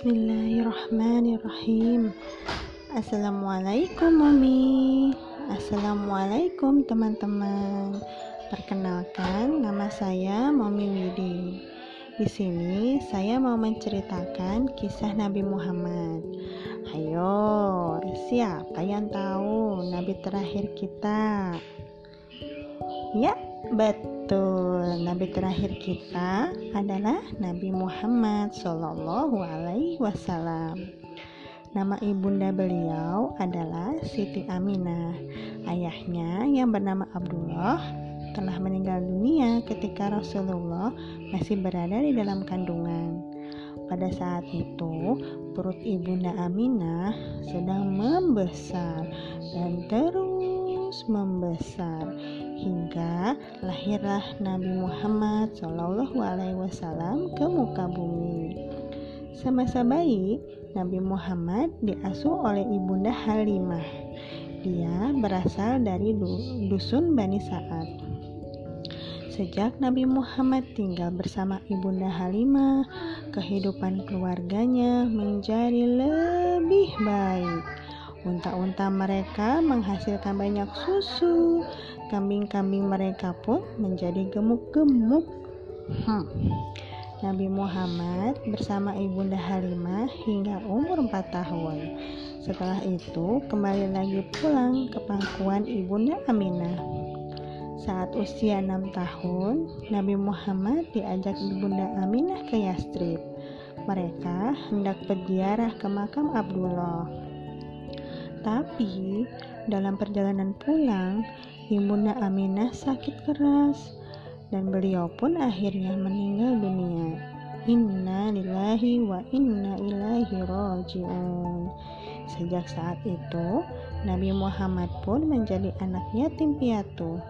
Bismillahirrahmanirrahim. Assalamualaikum Mami. Assalamualaikum teman-teman. Perkenalkan nama saya Mami Widi. Di sini saya mau menceritakan kisah Nabi Muhammad. Ayo, siapa yang tahu Nabi terakhir kita? Ya, betul. Nabi terakhir kita adalah Nabi Muhammad Shallallahu Alaihi Wasallam. Nama ibunda beliau adalah Siti Aminah. Ayahnya yang bernama Abdullah telah meninggal dunia ketika Rasulullah masih berada di dalam kandungan. Pada saat itu, perut ibunda Aminah sedang membesar dan terus membesar hingga lahirlah Nabi Muhammad Shallallahu Alaihi Wasallam ke muka bumi. Semasa bayi, Nabi Muhammad diasuh oleh ibunda Halimah. Dia berasal dari dusun Bani Sa'ad. Sejak Nabi Muhammad tinggal bersama ibunda Halimah, kehidupan keluarganya menjadi lebih baik. Unta-unta mereka menghasilkan banyak susu, Kambing-kambing mereka pun menjadi gemuk-gemuk. Hmm. Nabi Muhammad bersama Ibunda Halimah hingga umur 4 tahun. Setelah itu kembali lagi pulang ke pangkuan Ibunda Aminah. Saat usia 6 tahun, Nabi Muhammad diajak Ibunda Aminah ke Yastrib. Mereka hendak berziarah ke makam Abdullah. Tapi dalam perjalanan pulang, Ibunda Aminah sakit keras dan beliau pun akhirnya meninggal dunia. Inna lillahi wa inna ilaihi rajiun. Sejak saat itu, Nabi Muhammad pun menjadi anak yatim piatu.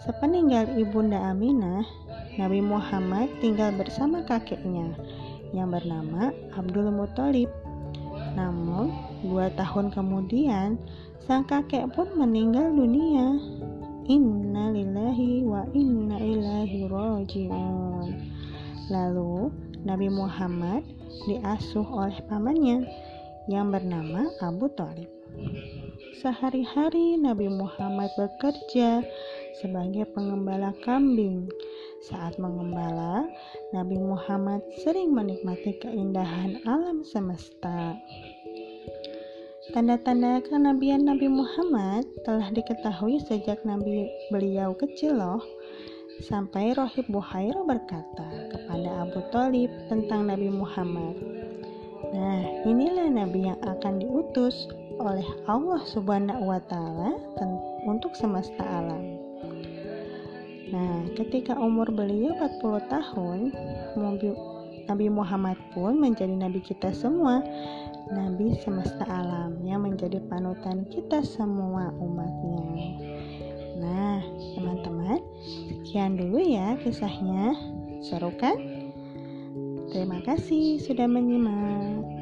Sepeninggal Ibunda Aminah, Nabi Muhammad tinggal bersama kakeknya yang bernama Abdul Muthalib. Namun, dua tahun kemudian, sang kakek pun meninggal dunia. Inna lillahi wa inna ilaihi rajiun. Lalu Nabi Muhammad diasuh oleh pamannya yang bernama Abu Talib. Sehari-hari Nabi Muhammad bekerja sebagai pengembala kambing. Saat mengembala, Nabi Muhammad sering menikmati keindahan alam semesta. Tanda-tanda kenabian Nabi Muhammad telah diketahui sejak Nabi beliau kecil loh. Sampai Rohib Buhaira berkata kepada Abu Talib tentang Nabi Muhammad. Nah, inilah Nabi yang akan diutus oleh Allah Subhanahu wa Ta'ala untuk semesta alam. Nah, ketika umur beliau 40 tahun, Nabi Muhammad pun menjadi nabi kita semua Nabi semesta alam yang menjadi panutan kita semua umatnya. Nah, teman-teman, sekian dulu ya kisahnya. Seru kan? Terima kasih sudah menyimak.